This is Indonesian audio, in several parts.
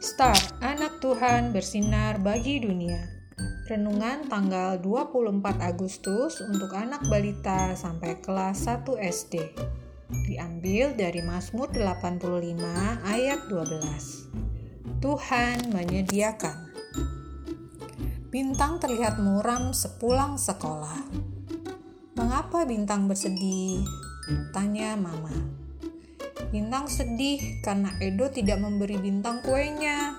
Star, anak Tuhan bersinar bagi dunia. Renungan tanggal 24 Agustus untuk anak balita sampai kelas 1 SD. Diambil dari Mazmur 85 ayat 12. Tuhan menyediakan. Bintang terlihat muram sepulang sekolah. Mengapa bintang bersedih? Tanya mama. Bintang sedih karena Edo tidak memberi Bintang kuenya.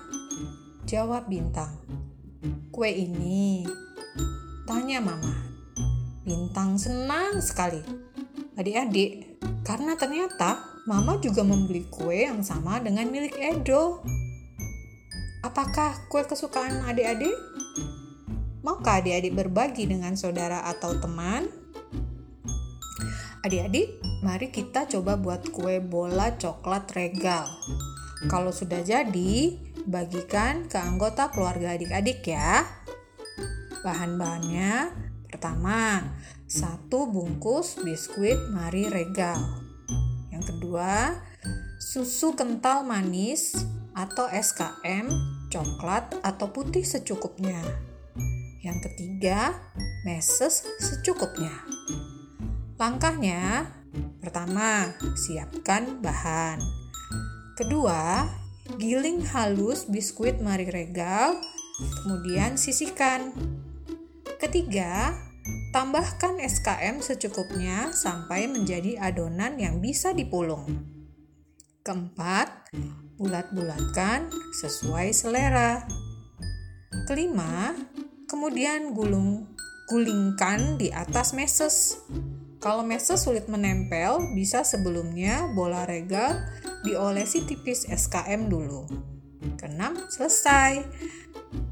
Jawab Bintang. Kue ini. Tanya Mama. Bintang senang sekali. Adik-adik, karena ternyata Mama juga membeli kue yang sama dengan milik Edo. Apakah kue kesukaan adik-adik? Maukah adik-adik berbagi dengan saudara atau teman? Adik-adik, mari kita coba buat kue bola coklat regal. Kalau sudah jadi, bagikan ke anggota keluarga adik-adik ya. Bahan-bahannya pertama, satu bungkus biskuit Mari Regal. Yang kedua, susu kental manis atau SKM, coklat atau putih secukupnya. Yang ketiga, meses secukupnya. Langkahnya, pertama, siapkan bahan. Kedua, giling halus biskuit Mari Regal, kemudian sisihkan. Ketiga, tambahkan SKM secukupnya sampai menjadi adonan yang bisa dipulung. Keempat, bulat-bulatkan sesuai selera. Kelima, kemudian gulung gulingkan di atas meses. Kalau meses sulit menempel, bisa sebelumnya bola regal diolesi tipis SKM dulu. Keenam, selesai.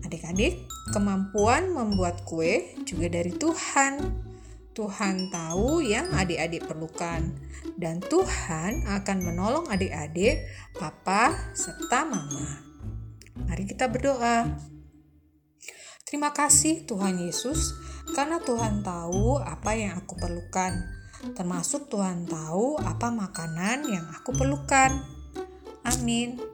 Adik-adik, kemampuan membuat kue juga dari Tuhan. Tuhan tahu yang adik-adik perlukan, dan Tuhan akan menolong adik-adik, papa, serta mama. Mari kita berdoa. Terima kasih Tuhan Yesus karena Tuhan tahu apa yang aku perlukan, termasuk Tuhan tahu apa makanan yang aku perlukan. Amin.